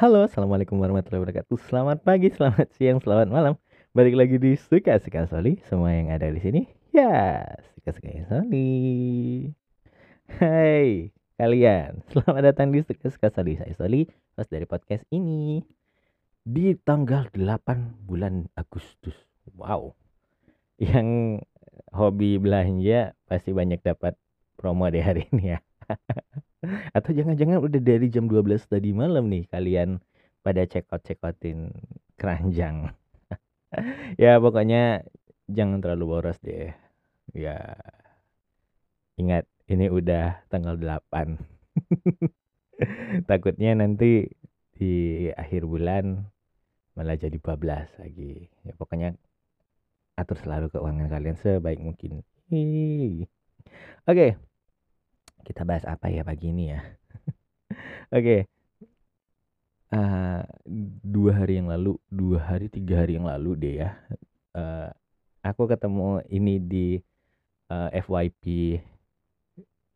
Halo, assalamualaikum warahmatullahi wabarakatuh. Selamat pagi, selamat siang, selamat malam. Balik lagi di suka suka Soli. Semua yang ada di sini, ya suka suka Soli. Hai kalian, selamat datang di suka suka Soli. Saya Soli, host dari podcast ini. Di tanggal 8 bulan Agustus. Wow. Yang hobi belanja pasti banyak dapat promo di hari ini ya. Atau jangan-jangan udah dari jam 12 tadi malam nih kalian pada outin keranjang. ya pokoknya jangan terlalu boros deh. Ya ingat ini udah tanggal 8. Takutnya nanti di akhir bulan malah jadi bablas lagi. Ya pokoknya atur selalu keuangan kalian sebaik mungkin. Oke. Okay kita bahas apa ya pagi ini ya? Oke. Okay. uh, dua hari yang lalu dua hari tiga hari yang lalu deh ya uh, aku ketemu ini di uh, eh, FYP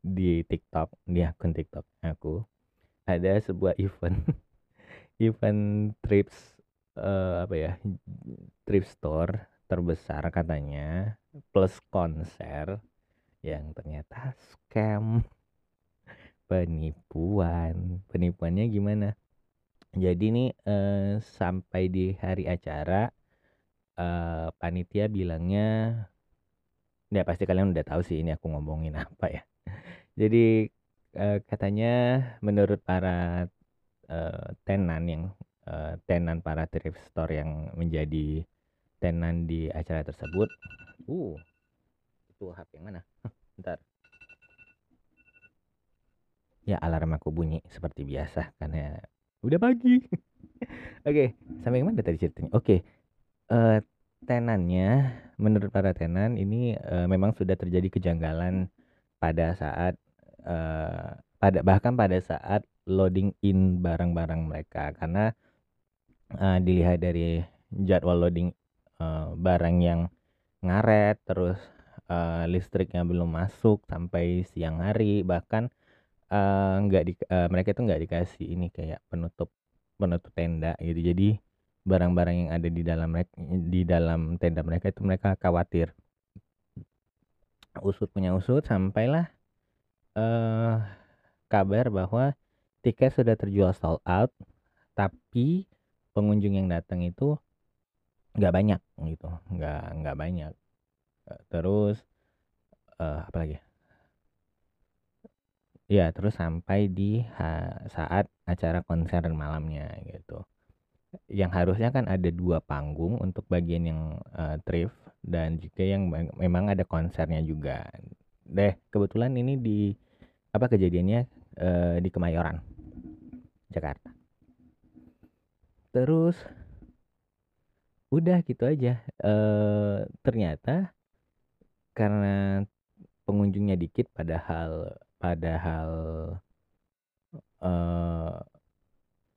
di TikTok di akun TikTok aku. Ada sebuah event event trips uh, apa ya trip store terbesar katanya plus konser yang ternyata scam penipuan. Penipuannya gimana? Jadi nih eh, sampai di hari acara eh, panitia bilangnya ya pasti kalian udah tahu sih ini aku ngomongin apa ya. Jadi eh, katanya menurut para eh, tenan yang eh, tenan para thrift store yang menjadi tenan di acara tersebut uh itu HP yang mana? Ntar ya alarm aku bunyi seperti biasa karena udah pagi oke okay, sampai mana tadi ceritanya oke okay. uh, eh, tenannya menurut para tenan ini uh, memang sudah terjadi kejanggalan pada saat uh, pada bahkan pada saat loading in barang-barang mereka karena uh, dilihat dari jadwal loading uh, barang yang ngaret terus uh, listriknya belum masuk sampai siang hari bahkan uh, nggak di uh, mereka itu nggak dikasih ini kayak penutup penutup tenda gitu. Jadi barang-barang yang ada di dalam di dalam tenda mereka itu mereka khawatir. Usut punya usut sampailah uh, kabar bahwa tiket sudah terjual sold out tapi pengunjung yang datang itu nggak banyak gitu nggak nggak banyak. Terus uh, apa lagi ya terus sampai di saat acara konser malamnya gitu. Yang harusnya kan ada dua panggung untuk bagian yang uh, thrift dan juga yang memang ada konsernya juga. Deh kebetulan ini di apa kejadiannya uh, di Kemayoran Jakarta. Terus udah gitu aja. Uh, ternyata karena pengunjungnya dikit padahal padahal uh,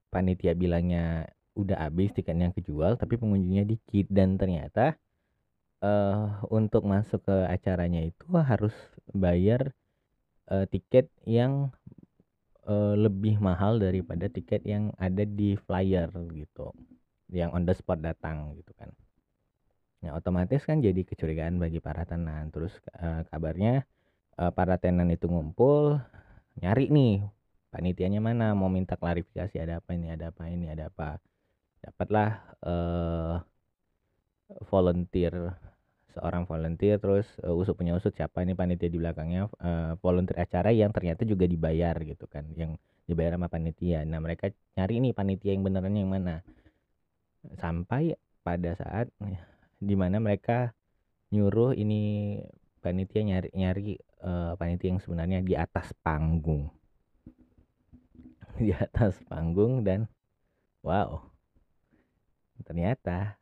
panitia bilangnya udah habis tiketnya kejual tapi pengunjungnya dikit dan ternyata uh, untuk masuk ke acaranya itu harus bayar uh, tiket yang uh, lebih mahal daripada tiket yang ada di flyer gitu yang on the spot datang gitu kan Ya otomatis kan jadi kecurigaan bagi para tenan. Terus uh, kabarnya uh, para tenan itu ngumpul nyari nih panitianya mana mau minta klarifikasi ada apa ini ada apa ini ada apa. Dapatlah uh, volunteer seorang volunteer terus uh, usut punya usut siapa ini panitia di belakangnya uh, volunteer acara yang ternyata juga dibayar gitu kan yang dibayar sama panitia. Nah mereka nyari nih panitia yang beneran yang mana. Sampai pada saat di mana mereka nyuruh ini panitia nyari nyari uh, panitia yang sebenarnya di atas panggung. Di atas panggung dan wow. Ternyata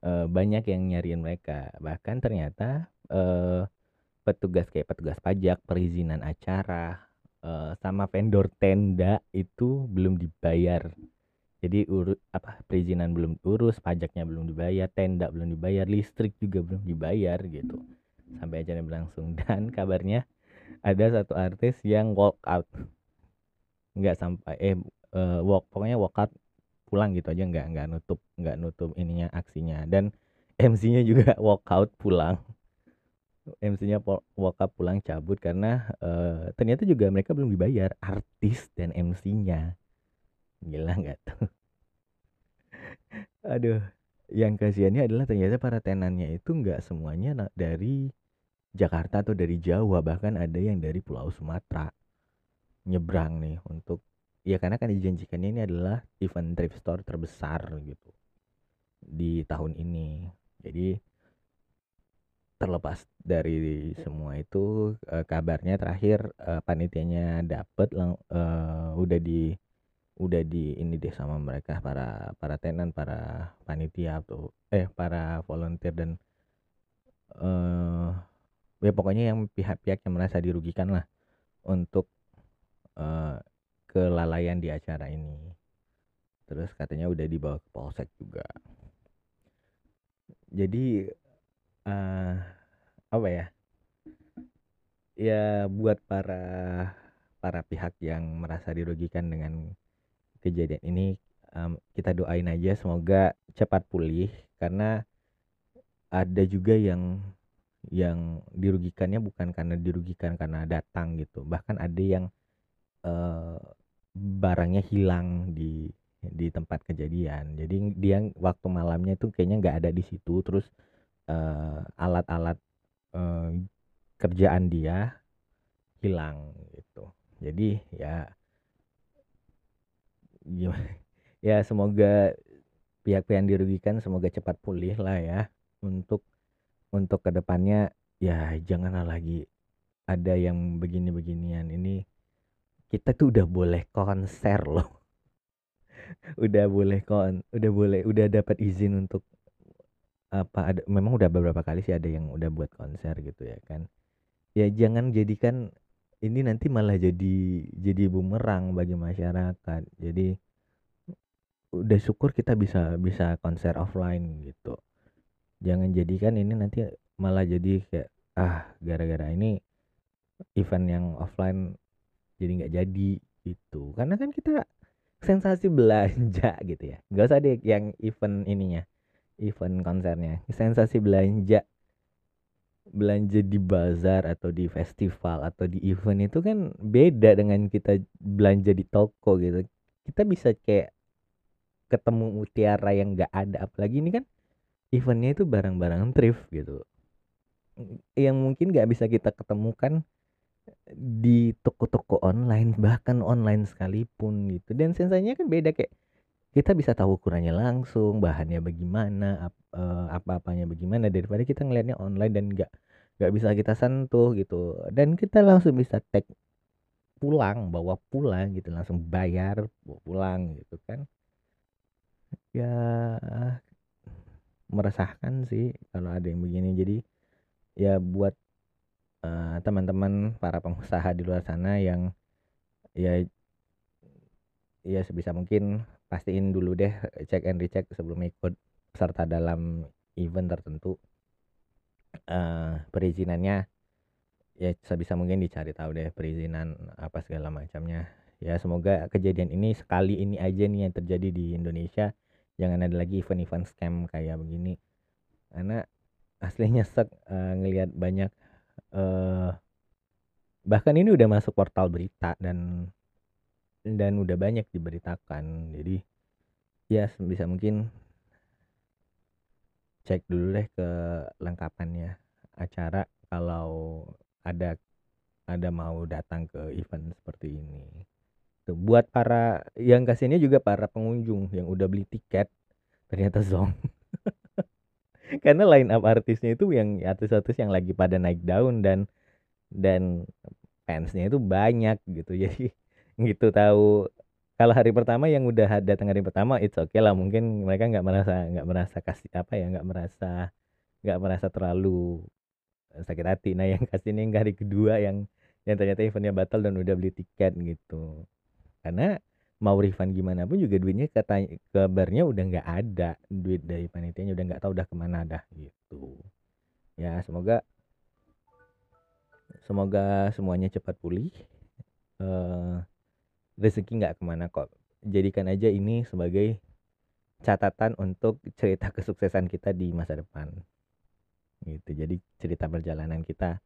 uh, banyak yang nyariin mereka. Bahkan ternyata uh, petugas kayak petugas pajak perizinan acara uh, sama vendor tenda itu belum dibayar. Jadi urut apa perizinan belum urus pajaknya belum dibayar tenda belum dibayar listrik juga belum dibayar gitu sampai acaranya berlangsung dan kabarnya ada satu artis yang walk out. Nggak sampai eh uh, walk pokoknya walk out pulang gitu aja nggak nggak nutup nggak nutup ininya aksinya. Dan MC-nya juga walkout pulang. MC-nya walkout pulang cabut karena uh, ternyata juga mereka belum dibayar artis dan MC-nya gila nggak tuh? Aduh yang kasihannya adalah ternyata para tenannya itu nggak semuanya dari Jakarta atau dari Jawa bahkan ada yang dari Pulau Sumatera nyebrang nih untuk ya karena kan dijanjikannya ini adalah event thrift store terbesar gitu di tahun ini. Jadi terlepas dari semua itu uh, kabarnya terakhir uh, panitianya dapet lang uh, udah di udah di ini deh sama mereka para para tenan para panitia atau eh para volunteer dan uh, ya pokoknya yang pihak-pihak yang merasa dirugikan lah untuk uh, kelalaian di acara ini. Terus katanya udah dibawa ke polsek juga. Jadi uh, apa ya? Ya buat para para pihak yang merasa dirugikan dengan kejadian ini um, kita doain aja semoga cepat pulih karena ada juga yang yang dirugikannya bukan karena dirugikan karena datang gitu. Bahkan ada yang uh, barangnya hilang di di tempat kejadian. Jadi dia waktu malamnya itu kayaknya nggak ada di situ. Terus alat-alat uh, uh, kerjaan dia hilang gitu. Jadi ya gimana ya semoga pihak-pihak yang dirugikan semoga cepat pulih lah ya untuk untuk ke depannya ya janganlah lagi ada yang begini-beginian. Ini kita tuh udah boleh konser loh. Udah boleh kon udah boleh udah dapat izin untuk apa ada memang udah beberapa kali sih ada yang udah buat konser gitu ya kan. Ya jangan jadikan ini nanti malah jadi jadi bumerang bagi masyarakat. Jadi udah syukur kita bisa bisa konser offline gitu jangan jadikan ini nanti malah jadi kayak ah gara-gara ini event yang offline jadi nggak jadi gitu. Karena kan kita sensasi belanja gitu ya. Nggak usah deh yang event ininya event konsernya. Sensasi belanja belanja di bazar atau di festival atau di event itu kan beda dengan kita belanja di toko gitu. Kita bisa kayak ketemu mutiara yang gak ada. Apalagi ini kan eventnya itu barang-barang thrift gitu. Yang mungkin gak bisa kita ketemukan di toko-toko online bahkan online sekalipun gitu. Dan sensasinya kan beda kayak kita bisa tahu ukurannya langsung bahannya bagaimana uh, apa-apanya bagaimana daripada kita ngelihatnya online dan nggak nggak bisa kita sentuh gitu. Dan kita langsung bisa tag pulang bawa pulang gitu langsung bayar bawa pulang gitu kan. Ya meresahkan sih kalau ada yang begini. Jadi ya buat uh, teman-teman para pengusaha di luar sana yang ya ya sebisa mungkin pastiin dulu deh cek and recheck sebelum ikut serta dalam event tertentu. Uh, perizinannya ya sebisa mungkin dicari tahu deh perizinan apa segala macamnya. Ya semoga kejadian ini sekali ini aja nih yang terjadi di Indonesia jangan ada lagi event-event scam kayak begini. Karena aslinya sek uh, ngelihat banyak uh, bahkan ini udah masuk portal berita dan dan udah banyak diberitakan. Jadi ya bisa mungkin cek dulu deh ke lengkapannya acara kalau ada ada mau datang ke event seperti ini buat para yang kasihnya juga para pengunjung yang udah beli tiket ternyata zong. Karena line up artisnya itu yang artis-artis yang lagi pada naik daun dan dan fansnya itu banyak gitu. Jadi gitu tahu. Kalau hari pertama yang udah datang hari pertama oke okay lah. Mungkin mereka nggak merasa nggak merasa kasih apa ya nggak merasa nggak merasa terlalu sakit hati. Nah yang kasih ini hari kedua yang yang ternyata eventnya batal dan udah beli tiket gitu karena mau refund gimana pun juga duitnya kata kabarnya udah nggak ada duit dari panitianya udah nggak tahu udah ke mana dah gitu ya semoga semoga semuanya cepat pulih uh, rezeki nggak ke mana kok jadikan aja ini sebagai catatan untuk cerita kesuksesan kita di masa depan. Gitu. Jadi cerita perjalanan kita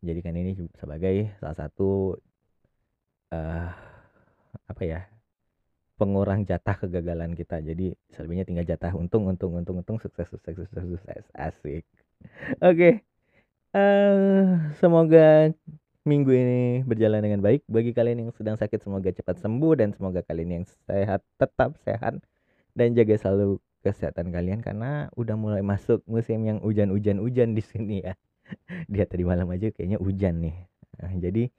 jadikan ini sebagai salah satu uh, apa ya pengurang jatah kegagalan kita. Jadi selebihnya tinggal jatah untung untung untung untung sukses sukses sukses sukses. Asik. Oke. Okay. uh, eh, semoga minggu ini berjalan dengan baik. Bagi kalian yang sedang sakit semoga cepat sembuh dan semoga kalian yang sehat tetap sehat dan jaga selalu kesehatan kalian karena udah mulai masuk musim yang hujan-hujan hujan di sini ya. Dia tadi malam aja kayaknya hujan nih. Nah, jadi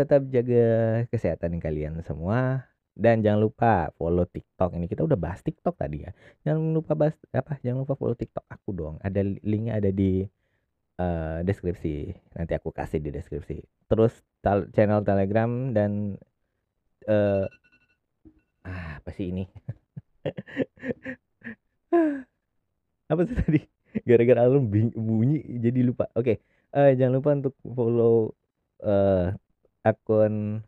tetap jaga kesehatan kalian semua. Dan jangan lupa follow TikTok. Ini kita udah bahas TikTok tadi ya. Jangan lupa bahas apa jangan lupa follow TikTok aku dong. Ada linknya ada di uh, deskripsi. Nanti aku kasih di deskripsi. Terus channel Telegram dan uh, ah, apa sih ini? Apa sih tadi? Gara-gara alarm bunyi jadi lupa. Oke okay. uh, jangan lupa untuk follow uh, akun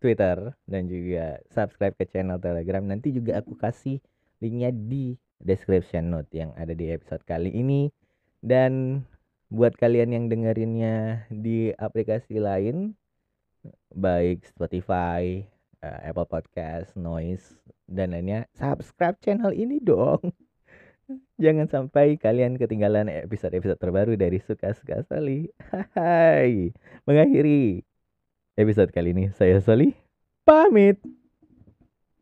Twitter dan juga subscribe ke channel Telegram nanti juga aku kasih linknya di description note yang ada di episode kali ini dan buat kalian yang dengerinnya di aplikasi lain baik Spotify, uh, Apple Podcast, Noise dan lainnya subscribe channel ini dong Jangan sampai kalian ketinggalan episode-episode terbaru dari Suka-Suka Soli. Hai. Mengakhiri episode kali ini saya Soli pamit.